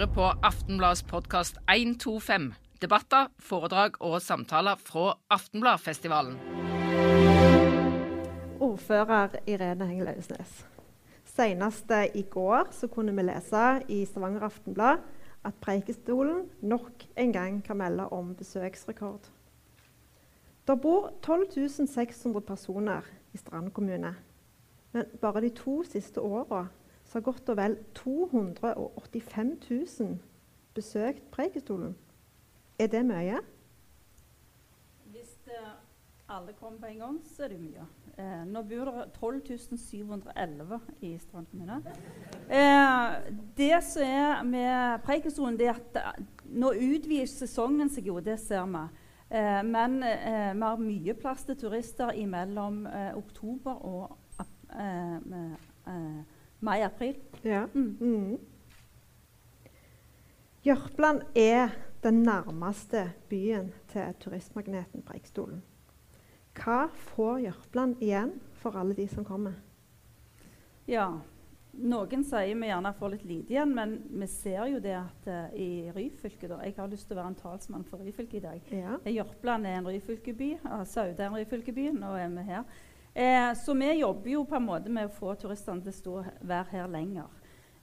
hører på Aftenbladets podkast 125. Debatter, foredrag og samtaler fra Aftenbladfestivalen. Ordfører Irene Hengel Ausnes. Senest i går så kunne vi lese i Stavanger Aftenblad at Preikestolen nok en gang kan melde om besøksrekord. Det bor 12 600 personer i Strand kommune. Men bare de to siste åra har godt og vel 285 000 besøkt Preikestolen. Er det mye? Hvis eh, alle kommer på en gang, så er det mye. Eh, nå bor det 12 711 i Strand kommune. Eh, det som er med Preikestolen, er at eh, nå utvider sesongen seg jo, det ser vi. Eh, men eh, vi har mye plass til turister mellom oktober og mai-april. Ja. Mm. Mm. Jørpeland er den nærmeste byen til turistmagneten Preikestolen. Hva får Jørpeland igjen for alle de som kommer? Ja, noen sier vi gjerne får litt lite igjen, men vi ser jo det at uh, i Ryfylke da, Jeg har lyst til å være en talsmann for Ryfylke i dag. Ja. Jørpeland er en Ryfylkeby, og Sauda er en Ryfylkeby. Nå er vi her. Eh, så vi jobber jo på en måte med å få turistene til å stå, være her lenger.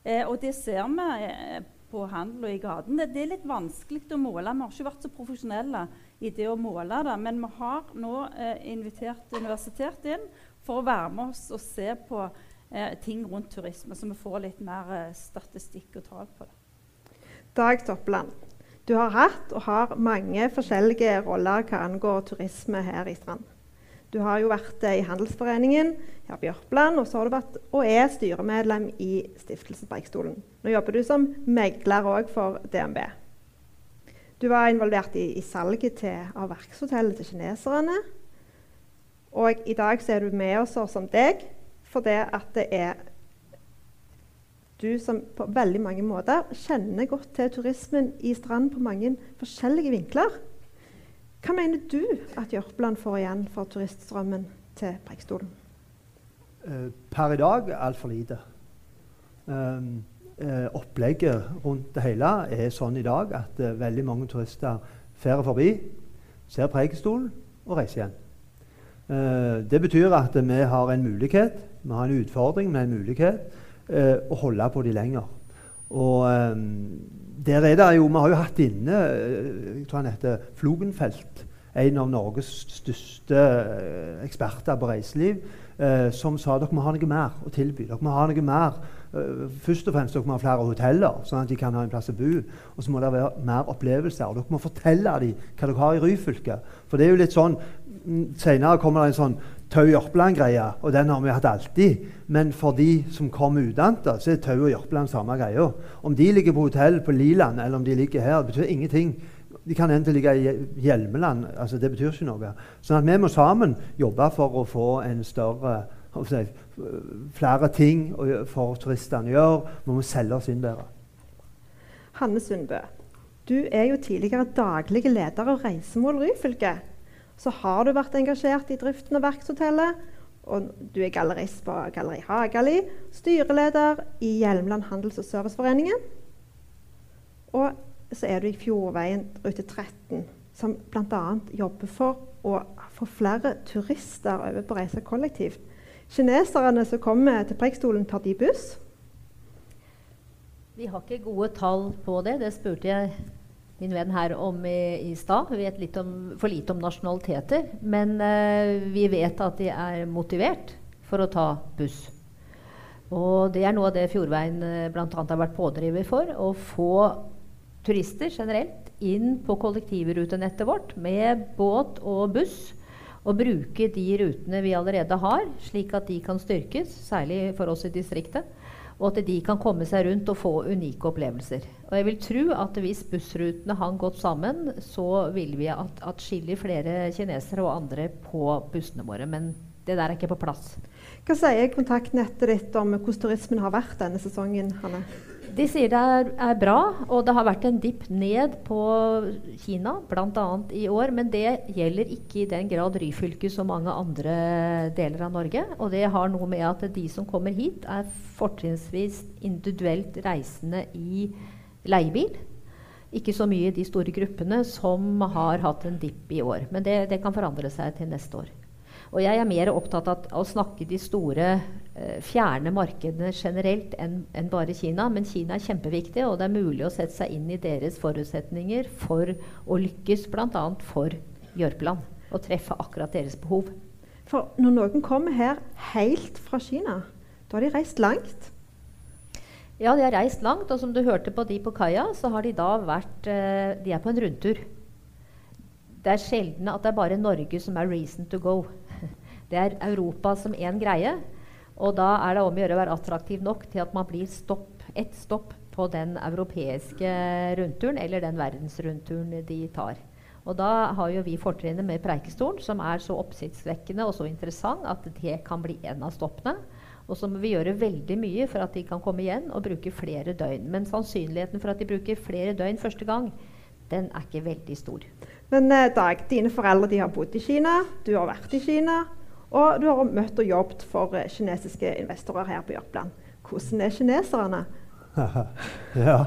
Eh, og det ser vi eh, på handel og i gaten. Det, det, er litt vanskelig å måle. Vi har ikke vært så profesjonelle i det å måle det. Men vi har nå eh, invitert universitetet inn for å være med oss og se på eh, ting rundt turisme, så vi får litt mer eh, statistikk og tall på det. Dag Toppeland, du har hatt og har mange forskjellige roller hva angår turisme her i Strand. Du har jo vært i Handelsforeningen her på og så har du vært og er styremedlem i Stiftelsen Preikestolen. Nå jobber du som megler òg for DNB. Du var involvert i, i salget til, av verkshotellet til kineserne. Og i dag så er du med oss som deg fordi at det er du som på veldig mange måter kjenner godt til turismen i Strand på mange forskjellige vinkler. Hva mener du at Jørpeland får igjen for turiststrømmen til Preikestolen? Uh, per i dag altfor lite. Um, uh, opplegget rundt det hele er sånn i dag at uh, veldig mange turister fer forbi, ser Preikestolen og reiser igjen. det betyr at vi har en mulighet, vi har en utfordring, men en mulighet å holde på de lenger. Og um, der er det jo, Vi har jo hatt inne jeg tror han heter Flogenfeldt, en av Norges største eh, eksperter på reiseliv, eh, som sa dere må ha noe mer å tilby. Dere må ha noe mer. Eh, først og fremst dere må ha flere hoteller, sånn at de kan ha en plass å bo. Og så må det være mer opplevelser. Og dere må fortelle dem hva dere har i Ryfylke. For det er jo litt sånn Senere kommer det en sånn Tau og Jørpeland-greia, og den har vi hatt alltid. Men for de som kommer utenfra, så er Tau og Jørpeland samme greia. Om de ligger på hotell på Liland eller om de ligger her, det betyr ingenting. De kan enten ligge i Hjelmeland. altså Det betyr ikke noe. Sånn at vi må sammen jobbe for å få en større flere ting for turistene å gjøre. Vi må selge oss inn bedre. Hanne Sundbø, du er jo tidligere daglig leder av Reisemål Ryfylke så har du vært engasjert i driften av Verkshotellet. Og du er gallerist på Galleri Hagali, styreleder i Hjelmeland handels- og serviceforeningen. Og så er du i Fjordveien rute 13, som bl.a. jobber for å få flere turister over på reise kollektivt. Kineserne som kommer til Preikstolen, tar de buss? Vi har ikke gode tall på det. Det spurte jeg min venn her om i, i stad. Vi vet litt om, for lite om nasjonaliteter. Men uh, vi vet at de er motivert for å ta buss. Og det er noe av det Fjordveien eh, bl.a. har vært pådriver for. Å få turister generelt inn på kollektivrutenettet vårt med båt og buss. Og bruke de rutene vi allerede har, slik at de kan styrkes, særlig for oss i distriktet og at de kan komme seg rundt og få unike opplevelser. Og jeg vil tro at hvis bussrutene hang godt sammen, så ville vi at atskillig flere kinesere og andre på bussene våre. Men det der er ikke på plass. Hva sier kontaktnettet ditt om hvordan turismen har vært denne sesongen? Hanne? De sier det er, er, bra, og det har vært en dipp ned på Kina bl.a. i år. Men det gjelder ikke i den grad Ryfylke som mange andre deler av Norge. Og det har noe med at de som kommer hit, er fortrinnsvis individuelt reisende i leiebil. Ikke så mye i de store gruppene som har hatt en dipp i år. Men det, det, kan forandre seg til neste år. Og jeg er mer opptatt av å snakke de store, eh, fjerne markedene generelt enn en bare Kina. Men Kina er kjempeviktig, og det er mulig å sette seg inn i deres forutsetninger for å lykkes, bl.a. for Jørpeland. Og treffe akkurat deres behov. For når noen kommer her helt fra Kina, da har de reist langt? Ja, de har reist langt, og som du hørte på de på kaia, så har de da vært eh, De er på en rundtur. Det er sjelden at det er bare Norge som er 'reason to go'. Det er Europa som én greie. Og da er det om å gjøre å være attraktiv nok til at man blir stopp, ett stopp på den europeiske rundturen eller den verdensrundturen de tar. Og da har jo vi fortrinnet med Preikestolen, som er så oppsiktsvekkende og så interessant at det kan bli en av stoppene. Og så må vi gjøre veldig mye for at de kan komme igjen og bruke flere døgn. Men sannsynligheten for at de bruker flere døgn første gang, den er ikke veldig stor. Men eh, Dag, dine foreldre har bodd i Kina, du har vært i Kina. Og du har møtt og jobbet for eh, kinesiske investorer her på Jørpeland. Hvordan er kineserne? ja,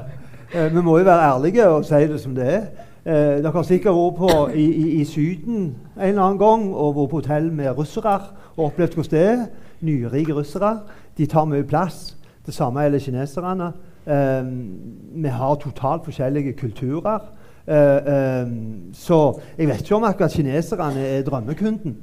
eh, Vi må jo være ærlige og si det som det er. Eh, dere har sikkert vært på, i, i, i, Syden en eller annen gang og vært på hotell med russere og opplevd hvordan det er nyrike russere. De tar mye plass. Det samme gjelder kineserne. Um, vi har totalt forskjellige kulturer. Um, så jeg vet ikke om akkurat kineserne er drømmekunden,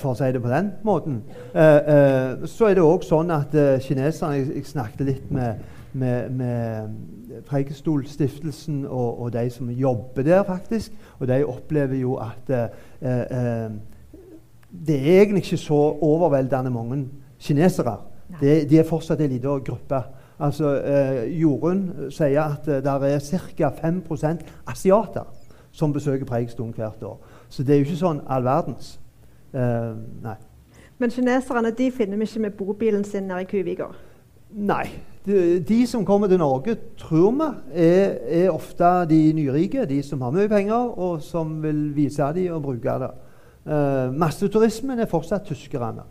for å si det på den måten. Uh, så er det òg sånn at kineserne jeg, jeg, snakket litt med, med, med Preikestolstiftelsen og, og, de som jobber der, faktisk. Og de opplever jo at det er egentlig ikke så overveldende mange kinesere. Det, de er fortsatt en liten gruppe. Altså, eh, Jorunn sier at eh, det er ca. 5% asiater som besøker Preikestolen hvert år. Så det er jo ikke sånn all verdens. Eh, nei. Men kineserne de finner vi ikke med bobilen sin nede i Kuvika? Nei. De, de, som kommer til Norge, tror vi, er, er, ofte de nyrike. De som har mye penger, og som vil vise dem og bruke det. Uh, masseturismen er fortsatt tyskerne.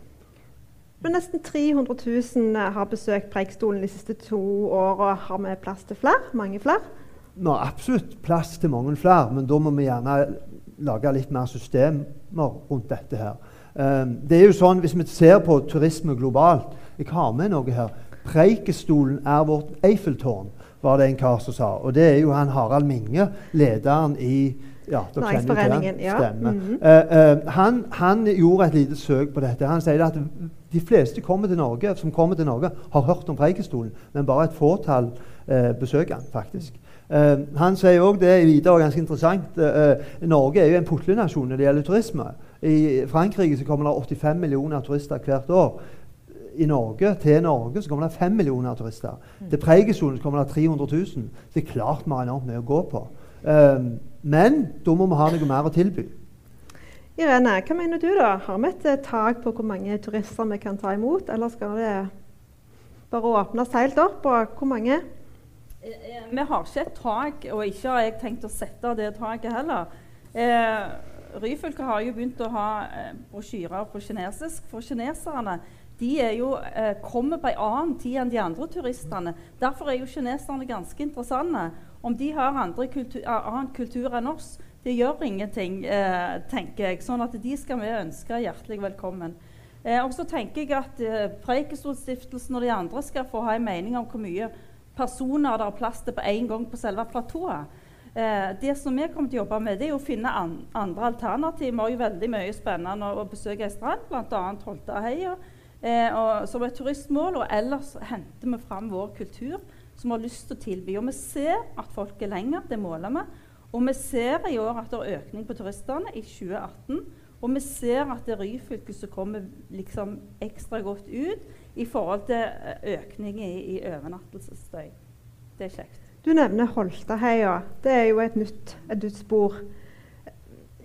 Men nesten 300 000 har besøkt Preikestolen de siste to åra. Har vi plass til flere? Mange flere? Vi har absolutt plass til mange flere, men da må vi gjerne lage litt mer systemer rundt dette. her. Um, det er jo sånn, Hvis vi ser på turisme globalt Jeg har med noe her. Preikestolen er vårt Eiffeltårn, var det en kar som sa. Og det er jo han Harald Minge, lederen i ja, Næringsforeningen. Ja. Mm -hmm. uh, uh, han, han, gjorde et lite søk på dette. Han sier at de fleste kommer til Norge, som kommer til Norge, har hørt om Preikestolen, men bare et fåtall uh, besøker den faktisk. Han sier òg det er videre ganske interessant. Norge er jo en putlenasjon når det gjelder turisme. I Frankrike så kommer det 85 millioner turister hvert år. I Norge, Til Norge så kommer det 5 millioner turister. Mm. Til Preikestolen kommer det 300 000. Det er klart vi har enormt mye å gå på. Men da må vi ha noe mer å tilby. Irene, hva mener du da? Har vi et tak på hvor mange turister vi kan ta imot, eller skal det bare åpnes helt opp? Og hvor mange? Eh, vi har ikke et tak, og ikke har jeg tenkt å sette det taket heller. Eh, Ryfylke har jo begynt å ha eh, brosjyrer på kinesisk for kineserne. De jo, eh, kommer på en annen tid enn de andre turistene. Derfor er jo kineserne ganske interessante. Om de har kultur, annen kultur enn oss, det gjør ingenting, eh, tenker jeg. Sånn at de skal vi ønske hjertelig velkommen. Eh, og så tenker jeg at eh, Preikestolstiftelsen og de andre skal få ha en mening om hvor mye personer det er plass til på én gang på selve platået. Eh, det som vi kommer til å jobbe med, det er å finne an andre alternativ. Vi har jo veldig mye spennende å besøke ei strand, bl.a. Holtaheia, eh, som et turistmål. Og ellers henter vi fram vår kultur som har lyst til å tilby. Og vi ser at folk er lenger, det måler vi. Og vi ser i år at det er økning på turistene i 2018. Og vi ser at det er Ryfylke som kommer liksom ekstra godt ut i forhold til eh, økning i, i overnattelsesstøy. Det er kjekt. Du nevner Holtaheia. Det er jo et nytt, et nytt spor.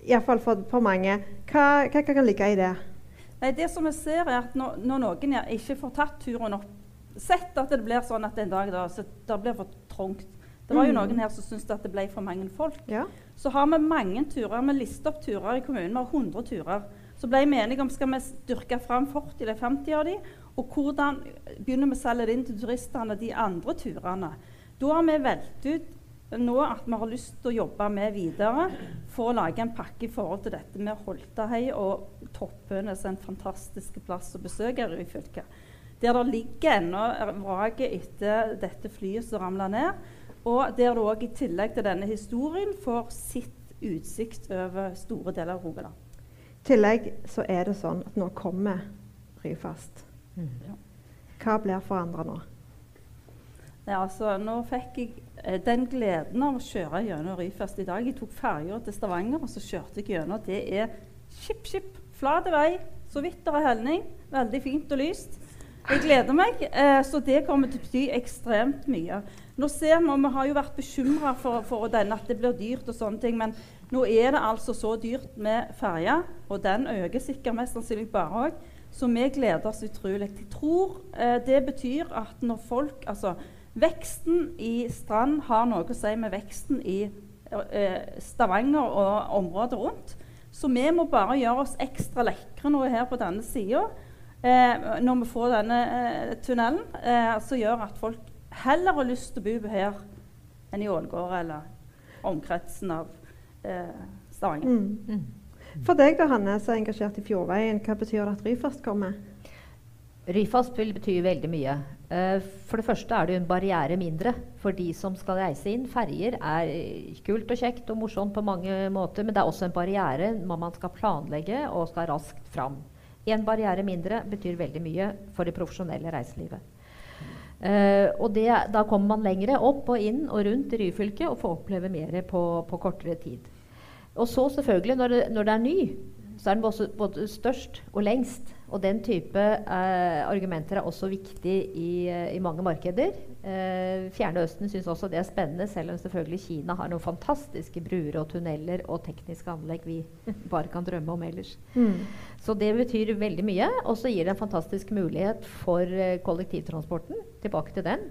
Iallfall for, for mange. Hva, hva, kan ligge i det? Nei, det som vi ser er at når, når noen ikke får tatt turen opp Sett at det blir sånn at en dag da, så det blir for trangt. Det var jo mm. noen her som syntes at det ble for mange folk. Ja. Så har vi mange turer. Vi lister opp turer i kommunen. Vi har 100 turer. Så ble vi enige om skal vi dyrke fram 40 eller 50 av de, og hvordan begynner vi å selge det inn til turistene de andre turene. Da har vi valgt ut nå at vi har lyst til å jobbe med videre for å lage en pakke i forhold til dette med Holtahei og Toppønes, en fantastisk plass å besøke i fylket. Der det ligger ennå vraket etter dette flyet som ramla ned. Og der du òg i tillegg til denne historien får sitt utsikt over store deler av Rogaland. I tillegg så er det sånn at nå kommer Ryfast. Mm. Hva blir forandra nå? Ja, altså, nå fikk jeg eh, den gleden av å kjøre gjennom Ryfast i dag. Jeg tok ferja til Stavanger, og så kjørte jeg gjennom. Det er skip, skip, flat vei, så vidt det er helning. Veldig fint og lyst. Jeg gleder meg, eh, så det kommer til å bety ekstremt mye. Nå ser Vi og vi har jo vært bekymra for, for denne, at det blir dyrt, og sånne ting, men nå er det altså så dyrt med ferja, og den øker sikkert mest sannsynlig bare òg. Så vi gleder oss utrolig. Jeg tror eh, det betyr at når folk Altså, Veksten i Strand har noe å si med veksten i eh, Stavanger og området rundt. Så vi må bare gjøre oss ekstra lekre nå her på denne sida eh, når vi får denne eh, tunnelen, eh, som gjør at folk heller har lyst til å bo her enn i Ålgård eller omkretsen av eh, Stavanger. Mm. For deg da, Hanne, som er engasjert i Fjordveien, hva betyr det at Ryfast kommer? Ryfast vil bety veldig mye. Eh, for det første er det en barriere mindre for de som skal reise inn. Ferjer er kult og kjekt og morsomt på mange måter, men det er også en barriere når man skal planlegge og skal raskt fram. En barriere mindre betyr veldig mye for det profesjonelle reiselivet. Uh, og det, da kommer man lengre opp og inn og rundt i Ryfylke og får oppleve mer på, på, kortere tid. Og så selvfølgelig, når det, når det er ny, så er den både, både størst og lengst. Og den type eh, argumenter er også viktig i, eh, i mange markeder. Eh, Fjerne Østen syns også det er spennende, selv om selvfølgelig Kina har noen fantastiske bruer og tunneler og tekniske anlegg vi bare kan drømme om ellers. Mm. Så det betyr veldig mye. Og så gir det en fantastisk mulighet for eh, kollektivtransporten. Tilbake til den.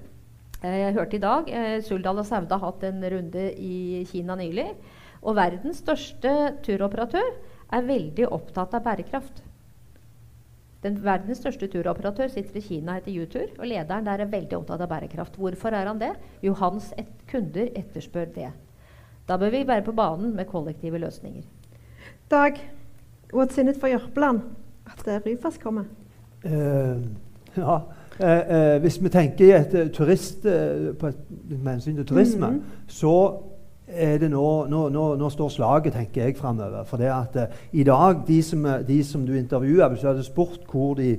Eh, jeg hørte i dag eh, Suldal og Sauda har hatt en runde i Kina nylig. Og verdens største turoperatør er veldig opptatt av bærekraft. Den verdens største turoperatør sitter i Kina etter U-tur, og lederen der er veldig opptatt av bærekraft. Hvorfor er han det? Jo, hans et kunder etterspør det. Da bør vi være på banen med kollektive løsninger. Dag, what's in it for Jørpeland at uh, Ryfast kommer? Uh, ja, uh, hvis vi tenker i et turist, på et, med hensyn til turisme, mm -hmm. så nå, nå, nå, nå, står slaget, tenker jeg, framover. For det at uh, i dag, de som, de som du intervjua, hvis du hadde spurt hvor de,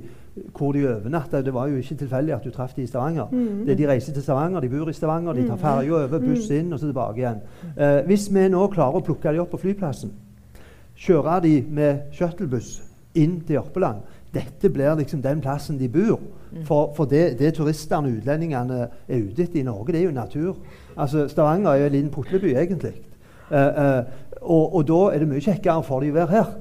hvor de overnatta Det var jo ikke tilfeldig at du traff de i Stavanger. Mm. Det, de reiser til Stavanger, de bor i Stavanger, de tar mm. ferja over, buss mm. inn og så tilbake igjen. Uh, hvis vi nå klarer å plukke de opp på flyplassen, kjøre de med shuttlebuss inn til Jørpeland dette blir liksom den plassen de bor. Mm. For, for det, det turistene og utlendingene er ute etter i Norge, det er jo natur. Altså, Stavanger er jo en liten putleby, egentlig. Uh, uh, og, og, da er det mye kjekkere for dem å være her.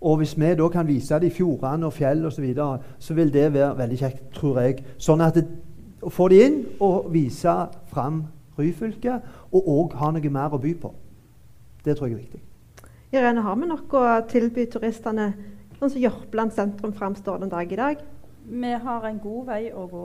Og hvis vi da kan vise dem fjordene og fjell osv., så, videre, så vil det være veldig kjekt, tror jeg. Sånn at det, å få dem inn og vise fram Ryfylke, og òg ha noe mer å by på. Det tror jeg er viktig. Irene, har vi noe å tilby turistene sånn som Jørpeland sentrum framstår den dag i dag? Vi har en god vei å gå.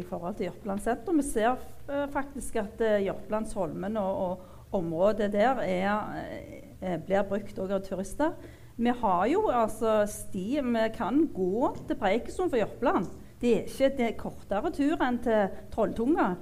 I forhold til Jørpeland senter. vi ser uh, faktisk at uh, Jørpelandsholmen og, og, området der er, uh, blir brukt av turister. Vi har jo altså sti Vi kan gå til Preikestolen for Jørpeland. Det er ikke en kortere tur enn til Trolltunga.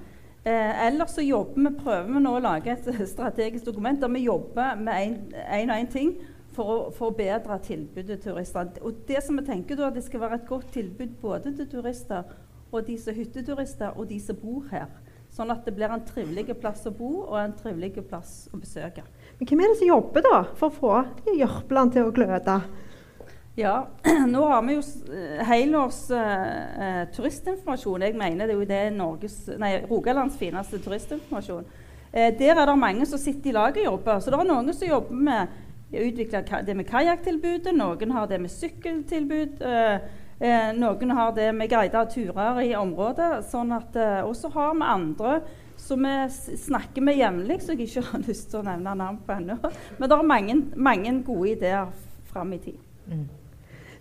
Eh, ellers så jobber vi, prøver vi nå å lage et strategisk dokument der vi jobber med én og én ting for å forbedre tilbudet til turister. Og det som vi tenker da, det skal være et godt tilbud både til turister og de som er hytteturister, og de som bor her. Sånn at det blir en trivelig plass å bo og en trivelig plass å besøke. Men Hvem er det som jobber da for å få jørplene til å gløde? Ja, nå har vi jo eh, helårs uh, turistinformasjon. Jeg mener det er jo det Norges, nei, Rogalands fineste turistinformasjon. Uh, der er det mange som sitter i lag og jobber. Så det er noen som jobber med å utvikle det med kajakktilbudet, noen har det med sykkeltilbud. Uh, noen har det med guidede turer i området. Sånn at, og så har vi andre som vi snakker med jevnlig, som jeg ikke har lyst til å nevne navn på ennå. Men det er mange, mange gode ideer fram i tid. Mm.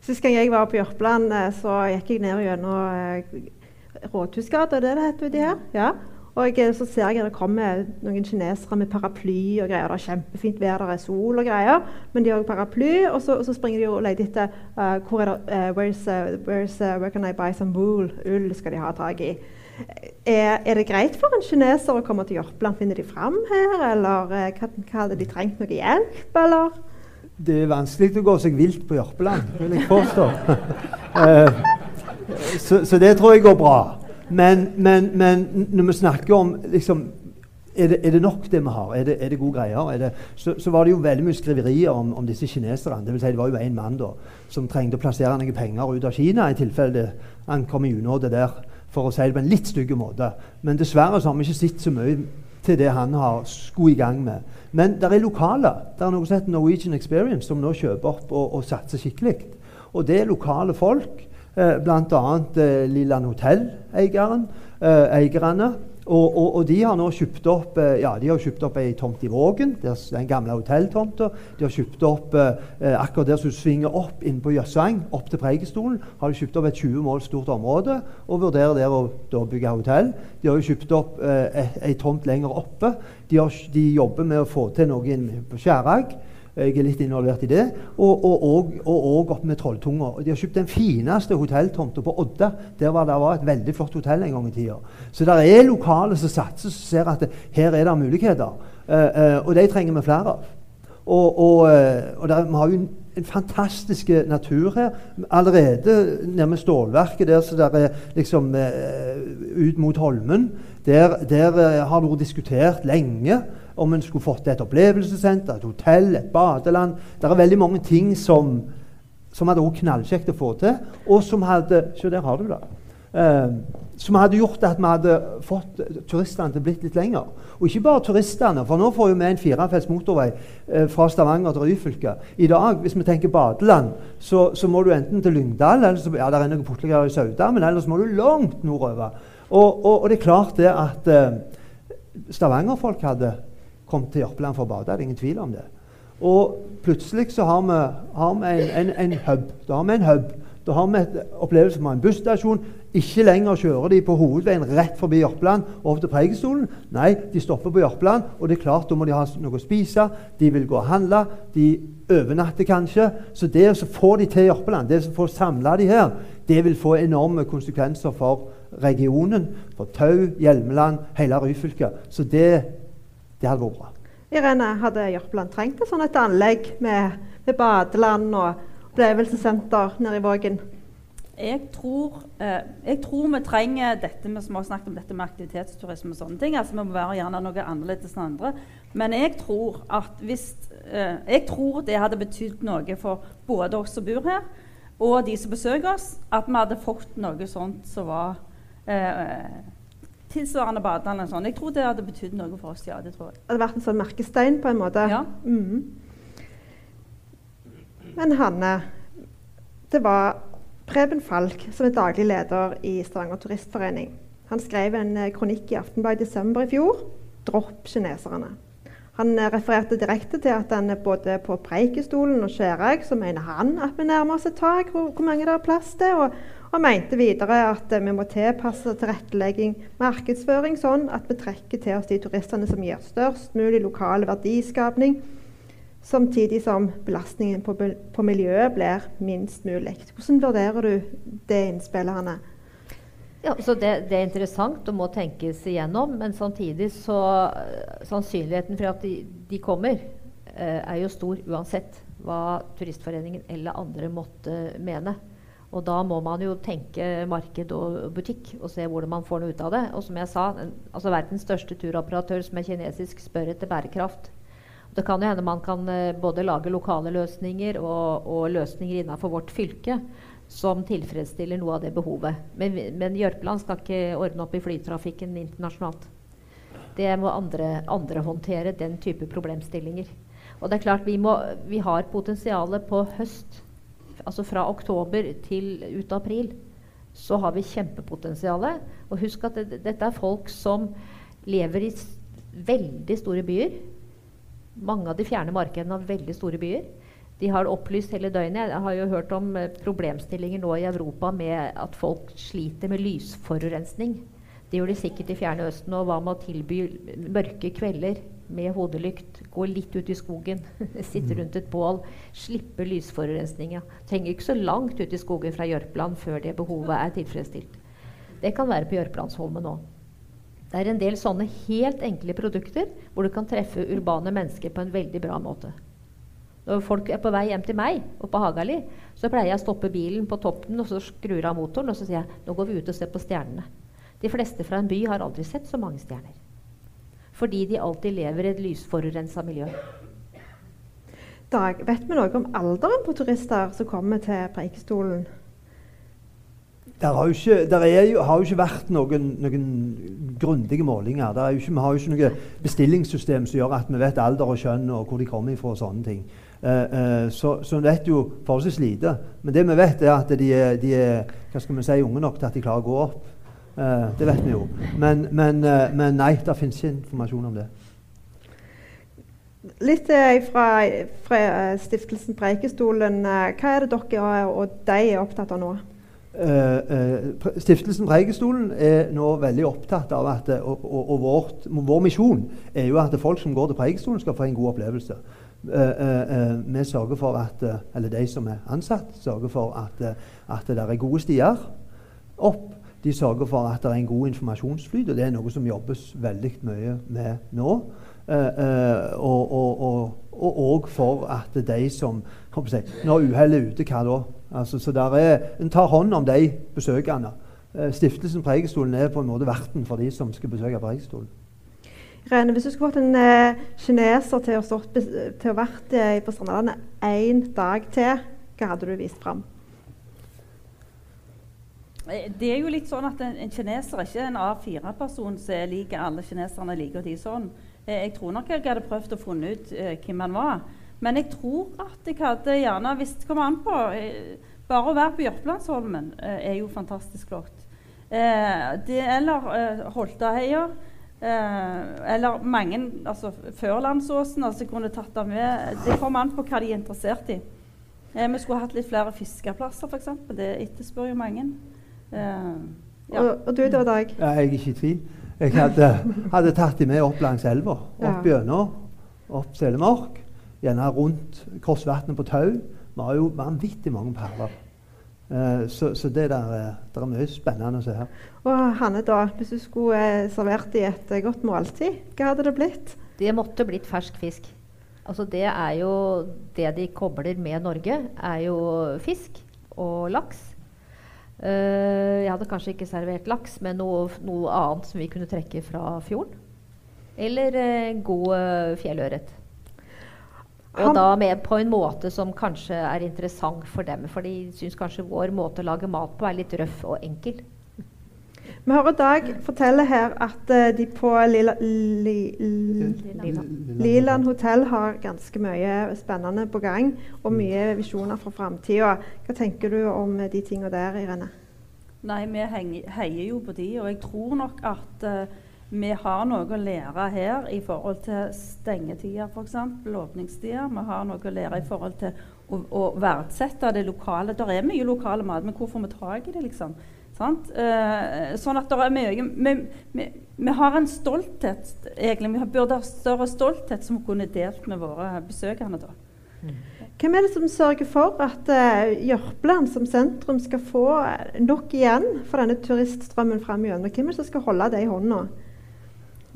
Sist gang jeg var på Jørpeland, eh, så gikk jeg ned gjennom eh, Rådhusgata, det det heter uti her. Ja. Og eh, så ser jeg at det kommer noen kinesere med paraply og greier. Det er kjempefint vær, det er sol og greier, men de har paraply. Og så, og så springer de og leter etter uh, hvor er det, uh, where's, uh, where's, Where can I buy some wool? Ull skal de ha tak i. Er, er, det greit for en kineser å komme til Jørpeland? Finner de fram her, eller hva, hadde de trengt noe hjelp, eller? det er vanskelig å gå seg vilt på Jørpeland, vil jeg påstå. så, så, det tror jeg går bra. Men, men, men når vi snakker om liksom, er, det, er det, nok det vi har? Er det, er det gode greier? Det, så, så, var det jo veldig mye skriverier om, om disse kineserne. Det, vil si, det var jo en mann da, som trengte å plassere noen penger ut av Kina i tilfelle han kom i unåde der, for å si det på en litt stygg måte. Men dessverre så har vi ikke sett så mye til det han har skulle i gang med. Men det er lokale. Det er noe som heter Norwegian Experience, som nå kjøper opp og, og satser skikkelig. Og det er lokale folk, eh, bl.a. Eh, Lilland Hotell-eieren, eh, og, og, og, de har nå kjøpt opp eh, ja, de har kjøpt opp ei tomt i Vågen, den gamle hotelltomta. De har kjøpt opp eh, eh akkurat der som du svinger opp inn på Jøssang, opp til Preikestolen, har de kjøpt opp et 20 mål stort område og vurderer der å da, bygge hotell. De har jo kjøpt opp eh, ei tomt lenger oppe. De, har, de, jobber med å få til noe på Skjærag. Jeg er litt involvert i det. Og, og, og, og oppe med Trolltunga. De har kjøpt den fineste hotelltomta på Odda. Der var det var et veldig flott hotell en gang i tida. Så det er lokale som satser, som ser at det, her er det muligheter. Uh, uh, og de trenger vi flere av. Og, og, uh, og der, vi har jo en, en fantastisk natur her. Allerede nede med stålverket der så der er liksom ut mot Holmen, der, der har det vært diskutert lenge om en skulle fått et opplevelsessenter, et hotell, et badeland. Det er veldig mange ting som, som hadde vært knallkjekt å få til, og som hadde Se, der har du det. Eh, som hadde gjort at vi hadde fått turistene til å blitt litt lenger. Og ikke bare turistene, for nå får vi en firefelts motorvei eh, fra Stavanger til Ryfylke. I dag, hvis vi tenker badeland, så, så må du enten til Lyngdal eller så, ja, det er noen portlegger i Sauda, men ellers må du langt nordover. Og, og, og det er klart det at eh, Stavanger-folk hadde kom til Jørpeland for å bade. Det er ingen tvil om det. Og plutselig så har vi, har vi en, en, en, hub. Da har vi en hub. Da har vi et opplevelse med en busstasjon. Ikke lenger kjører de på hovedveien rett forbi Jørpeland over til Preikestolen. Nei, de stopper på Jørpeland, og det er klart, da må de ha noe å spise. De vil gå og handle. De overnatter kanskje. Så det å få de til Jørpeland, det å få samla de her, det vil få enorme konsekvenser for regionen, for Tau, Hjelmeland, hele Ryfylke. Så det det hadde vært bra. Irene, hadde Jørpeland trengt et sånt et anlegg med, med badeland og opplevelsessenter nede i Vågen? Jeg tror, eh, jeg tror, vi trenger dette med, som har snakket om dette med aktivitetsturisme og sånne ting. altså Vi må være gjerne noe annerledes enn andre. Men jeg tror at hvis eh, Jeg tror det hadde betydd noe for både oss som bor her, og de som besøker oss, at vi hadde fått noe sånt som var eh, tilsvarende badene. Sånn. Jeg tror det hadde betydd noe for oss. ja, det tror jeg. Det hadde vært en sånn merkestein på en måte? Ja. Mm. Men Hanne, det var Preben Falk som er daglig leder i Stavanger Turistforening. Han skrev en eh, kronikk i Aftenbladet i desember i fjor. 'Dropp kineserne'. Han eh, refererte direkte til at han både på Preikestolen og Skjærag så mener han at vi nærmer oss et tak hvor, hvor mange det er plass til. og og mente videre at vi må tilpasse tilrettelegging markedsføring sånn at vi trekker til oss de turistene som gir størst mulig lokal verdiskapning, samtidig som belastningen på, på miljøet blir minst mulig. Hvordan vurderer du det innspillet, Hanne? Ja, så det, det, er interessant og må tenkes igjennom, men samtidig så Sannsynligheten for at de, de kommer, eh, er jo stor uansett hva Turistforeningen eller andre måtte mene. Og da må man jo tenke marked og butikk og se hvordan man får noe ut av det. Og som jeg sa, altså verdens største turoperatør som er kinesisk, spør etter bærekraft. Det kan jo hende man kan uh, både lage lokale løsninger og, og løsninger innenfor vårt fylke som tilfredsstiller noe av det behovet. Men, men Jørpeland skal ikke ordne opp i flytrafikken internasjonalt. Det må andre, andre håndtere, den type problemstillinger. Og det er klart vi, må, vi har potensialet på høst, altså fra oktober til ut april. Så har vi kjempepotensialet. Og husk at det, dette er folk som lever i veldig store byer. Mange av de fjerne markedene har veldig store byer. De har det opplyst hele døgnet. Jeg har jo hørt om eh, problemstillinger nå i Europa med at folk sliter med lysforurensning. Det gjør de sikkert i Fjerne Østen. Og hva med å tilby mørke kvelder med hodelykt? Gå litt ut i skogen, sitte mm. rundt et bål, slippe lysforurensninga. Trenger ikke så langt ut i skogen fra Jørpeland før det behovet er tilfredsstilt. Det kan være på Jørpelandsholmen òg. Det er en del sånne helt enkle produkter hvor du kan treffe urbane mennesker på en veldig bra måte. Når folk er på vei hjem til meg oppe på Hagali, så pleier jeg å stoppe bilen på toppen og så skrur av motoren og så sier jeg, nå går vi ut og ser på stjernene. De fleste fra en by har aldri sett så mange stjerner. Fordi de alltid lever i et lysforurensa miljø. Dag, vet vi noe om alderen på turister som kommer til Preikestolen? Det har, har jo ikke vært noen, noen grundige målinger. Ikke, vi har jo ikke noe bestillingssystem som gjør at vi vet alder og kjønn og hvor de kommer fra. og sånne ting. Uh, uh, så, så vi vet jo forholdsvis lite. Men det vi vet, er at de er, de er hva skal si, unge nok til at de klarer å gå opp. Uh, det vet vi jo. Men, men, men nei, det finnes ikke informasjon om det. Litt fra, fra Stiftelsen Preikestolen. Hva er det dere og de er opptatt av nå? Stiftelsen Preikestolen er nå veldig opptatt av at og, og, og vårt, vår misjon er jo at folk som går til Preikestolen, skal få en god opplevelse. Vi sørger for at, eller de som er ansatt, sørger for at, at det er gode stier opp. De sørger for at det er en god informasjonsflyt, og det er noe som jobbes veldig mye med nå. og òg for at de som jeg, Når uhellet er ute, hva da? Altså, så der er, En tar hånd om de besøkende. Stiftelsen Preikestolen er på en måte verten for de som skal besøke Preikestolen. Rene, hvis du skulle fått en eh, kineser til å, stått, til å vært eh, på Strandalandet én dag til, hva hadde du vist fram? Eh, det er jo litt sånn at En, en kineser er ikke en A4-person som er lik alle kineserne liker de sånn. Eh, jeg tror nok jeg hadde prøvd å finne ut eh, hvem han var. Men jeg tror at jeg hadde gjerne visst hva an på. Eh, bare å være på Jørpelandsholmen er jo fantastisk flott. det, eller Holtaheia. Eh, eller mange altså Førlandsåsen. altså kunne tatt dem med. Det kommer an på hva de er interessert i. Eh, vi skulle hatt litt flere fiskeplasser, f.eks. Det etterspør jo mange. Eh, ja. og, og, du da, Dag? Ja, jeg er ikke i tvil. Jeg hadde, hadde tatt dem med opp langs elva. Opp gjennom, opp Selemark. Gjerne rundt Krossvatnet på tau. Vi har jo vanvittig mange perler. Uh, så, så det, der, der, er mye spennende å se her. Og Hanne, da, hvis du skulle servert i et godt måltid, hva hadde det blitt? Det måtte blitt fersk fisk. Altså det er jo Det de kobler med Norge, er jo fisk og laks. Jeg hadde kanskje ikke servert laks, men noe, noe, annet som vi kunne trekke fra fjorden. Eller god fjellørret. Og da med på en måte som kanskje er interessant for dem. For de syns kanskje vår måte å lage mat på er litt røff og enkel. Vi hører Dag fortelle her at uh, de på Lila, li, li, Liland hotell har ganske mye spennende på gang og mye visjoner for framtida. Hva tenker du om de tingene der, Irene? Nei, Vi heier jo på de, og jeg tror nok at uh, vi har noe å lære her i forhold til stengetider, f.eks. Åpningstider. Vi har noe å lære i forhold til å, å verdsette det lokale. Det er mye lokale mat, men hvor får vi tak i det, liksom? Uh, sånn at det er mye vi, vi, vi, har en stolthet, egentlig. Vi burde ha større stolthet som vi kunne delt med våre besøkende. da. Mm. Hvem er det som sørger for at uh, Jørpeland som sentrum skal få nok igjen for denne turiststrømmen fram gjennom? Hvem er det som skal holde det i hånda?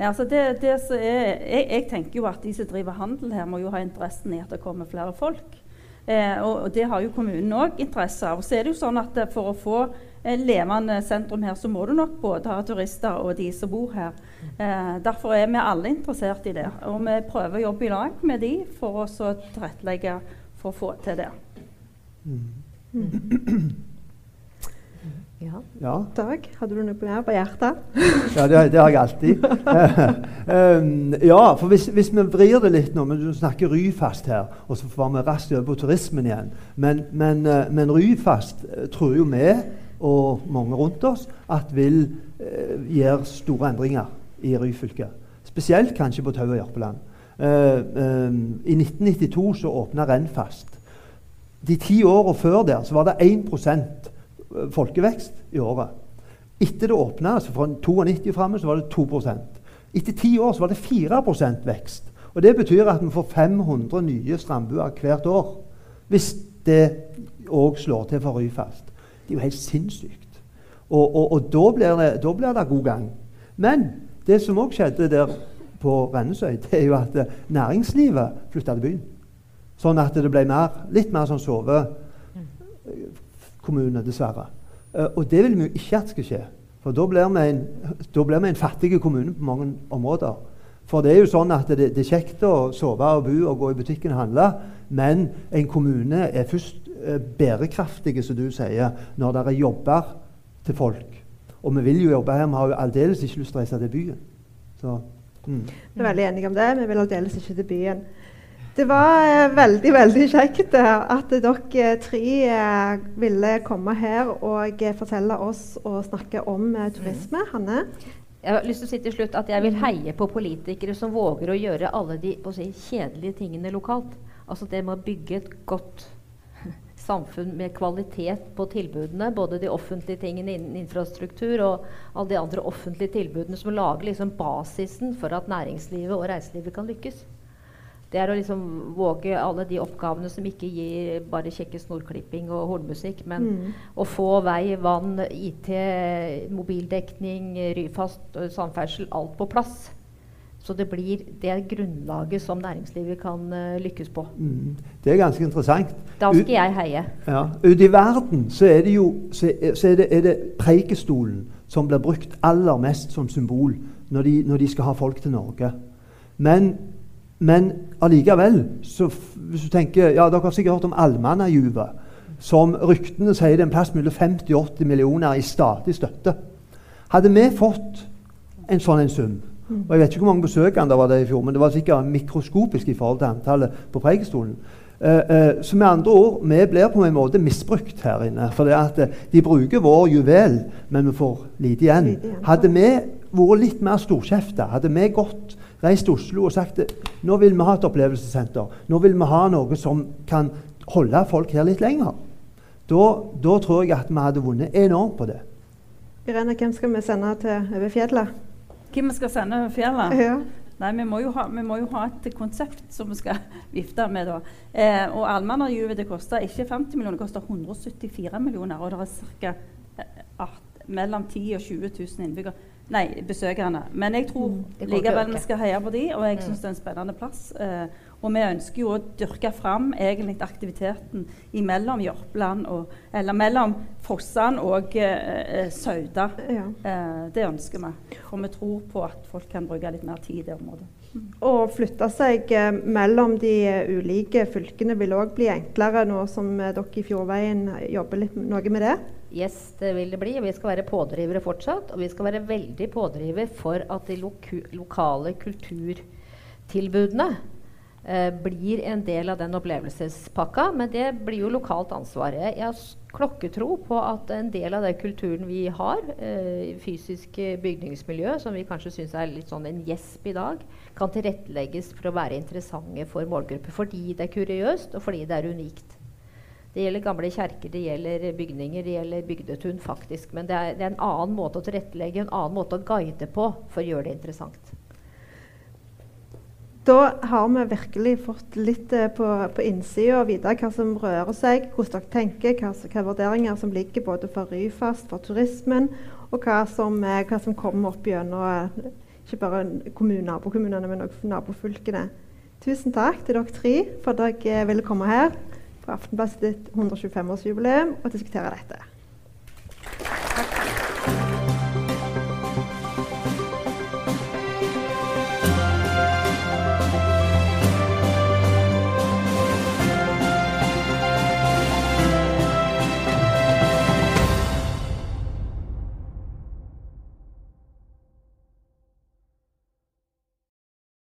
Ja, altså det, det er, jeg, jeg, tenker jo at de som driver handel her, må jo ha interessen i at det kommer flere folk. Eh, og, og, det har jo kommunen òg interesse av. Og så er det jo sånn at eh, For å få levende sentrum her, så må du nok både ha turister og de som bor her. Eh, derfor er vi alle interessert i det. Og vi prøver å jobbe i lag med de for å tilrettelegge for å få til det. Mm. Ja. ja. Dag, hadde du noe mer på hjertet? ja, det, det, har jeg alltid. um, ja, for hvis, hvis, vi vrir det litt nå men Du snakker Ryfast her, og så får vi raskt over på turismen igjen. Men, men, uh, men Ryfast tror jo vi, og mange rundt oss, at vil eh, gjøre store endringer i Ryfylke. Spesielt kanskje på Tau og Jørpeland. Um, I 1992 så åpna Rennfast. De ti åra før der så var det 1% folkevekst i året. Etter det åpna, altså fra 92 og framme, så var det 2% Etter ti år så var det 4% vekst. Og Det betyr at vi får 500 nye strandbuer hvert år. Hvis det òg slår til for Ryfast. Det er jo helt sinnssykt. Og, og, og da, blir det, da, blir det, god gang. Men det som òg skjedde der på Rennesøy, det er jo at eh, næringslivet flytta til byen. Sånn at det ble mer, litt mer sånn sovekommune, dessverre. Uh, og det vil vi jo ikke at skal skje. For da blir, vi en, blir vi en fattig kommune på mange områder. For det er jo sånn at det, det er kjekt å sove og bo og gå i butikken og handle, men en kommune er først uh, bærekraftig, som du sier, når det er jobber til folk. Og vi vil jo jobbe her, vi har jo aldeles ikke lyst til å reise til byen. Så, mm. Vi er veldig enige om det. Vi vil aldeles ikke til byen. Det var eh, veldig veldig kjekt eh, at dere tre eh, ville komme her og eh, fortelle oss og snakke om eh, turisme. Hanne? Jeg har lyst til å si til slutt at jeg vil heie på politikere som våger å gjøre alle de si, kjedelige tingene lokalt. Altså det med å bygge et godt samfunn med kvalitet på tilbudene. Både de offentlige tingene innen infrastruktur og alle de andre offentlige tilbudene som lager liksom basisen for at næringslivet og reiselivet kan lykkes. Det er å liksom våge alle de oppgavene som ikke gir bare kjekke snorklipping og hornmusikk, men mm. å få vei, vann, IT, mobildekning, Ryfast, samferdsel, alt på plass. Så det blir det grunnlaget som næringslivet kan uh, lykkes på. Mm. Det er ganske interessant. Da skal jeg heie. Ja. Ute i verden så er det jo så så er det, er det Preikestolen som blir brukt aller mest som symbol når de, når de skal ha folk til Norge. Men men allikevel, så hvis du tenker ja, Dere har sikkert hørt om allmannajuvet. som ryktene sier det er en plass mellom 50 og 80 millioner i statlig støtte. Hadde vi fått en sånn en sum og Jeg vet ikke hvor mange besøkende det var der i fjor, men det var sikkert mikroskopisk i forhold til antallet på Preikestolen. Uh, uh, så med andre ord, vi blir på en måte misbrukt her inne. For uh, de bruker vår juvel, men vi får lite igjen. Hadde vi vært litt mer storkjefta, hadde vi gått reist til Oslo og sagt nå vil vi ha et opplevelsessenter. Nå vil vi ha noe som kan holde folk her litt lenger. Da, da tror jeg at vi hadde vunnet enormt på det. Irene, hvem skal vi sende til over fjellet? Hvem vi skal sende over fjellet? Ja. Nei, vi må, ha, vi må, jo ha, et konsept som vi skal vifte med. da. Eh, og Allmannarjuvet koster ikke 50 millioner, det koster 174 millioner. Og det er ca. Eh, mellom 10 og 20 000 innbyggere. Nei, besøkerne. Men jeg tror mm, likevel vi skal heie på de, og jeg mm. syns det er en spennende plass. Eh, og vi ønsker jo å dyrke fram egentlig aktiviteten mellom Jørpeland og Eller mellom Fossan og eh, eh, Sauda. Ja. Eh, det ønsker vi. For vi tror på at folk kan bruke litt mer tid i det området. Mm. Å flytte seg eh, mellom de ulike fylkene vil òg bli enklere nå som eh, dere i Fjordveien jobber litt noe med det? Yes, det vil det bli. Vi skal være pådrivere fortsatt. Og vi skal være veldig pådrivere for at de lokale kulturtilbudene eh, blir en del av den opplevelsespakka. Men det blir jo lokalt ansvar. Jeg har klokketro på at en del av den kulturen vi har, eh, fysisk bygningsmiljø, som vi kanskje syns er litt sånn en gjesp i dag, kan tilrettelegges for å være interessante for målgrupper. Fordi det er kuriøst, og fordi det er unikt. Det gjelder gamle kjerker, det gjelder bygninger, det gjelder bygdetun, faktisk. Men det er, det er, en annen måte å tilrettelegge, en annen måte å guide på for å gjøre det interessant. Da har vi virkelig fått litt eh, på, på innsida og vite hva som rører seg, hvordan dere tenker, hva, hva vurderinger som ligger både for Ryfast, for turismen, og hva som, eh, hva som kommer opp gjennom eh, ikke bare kommune, nabokommunene, men også nabofylkene. Tusen takk til dere tre for at dere ville komme her på Aftenbladet sitt 125-årsjubileum og diskutere dette.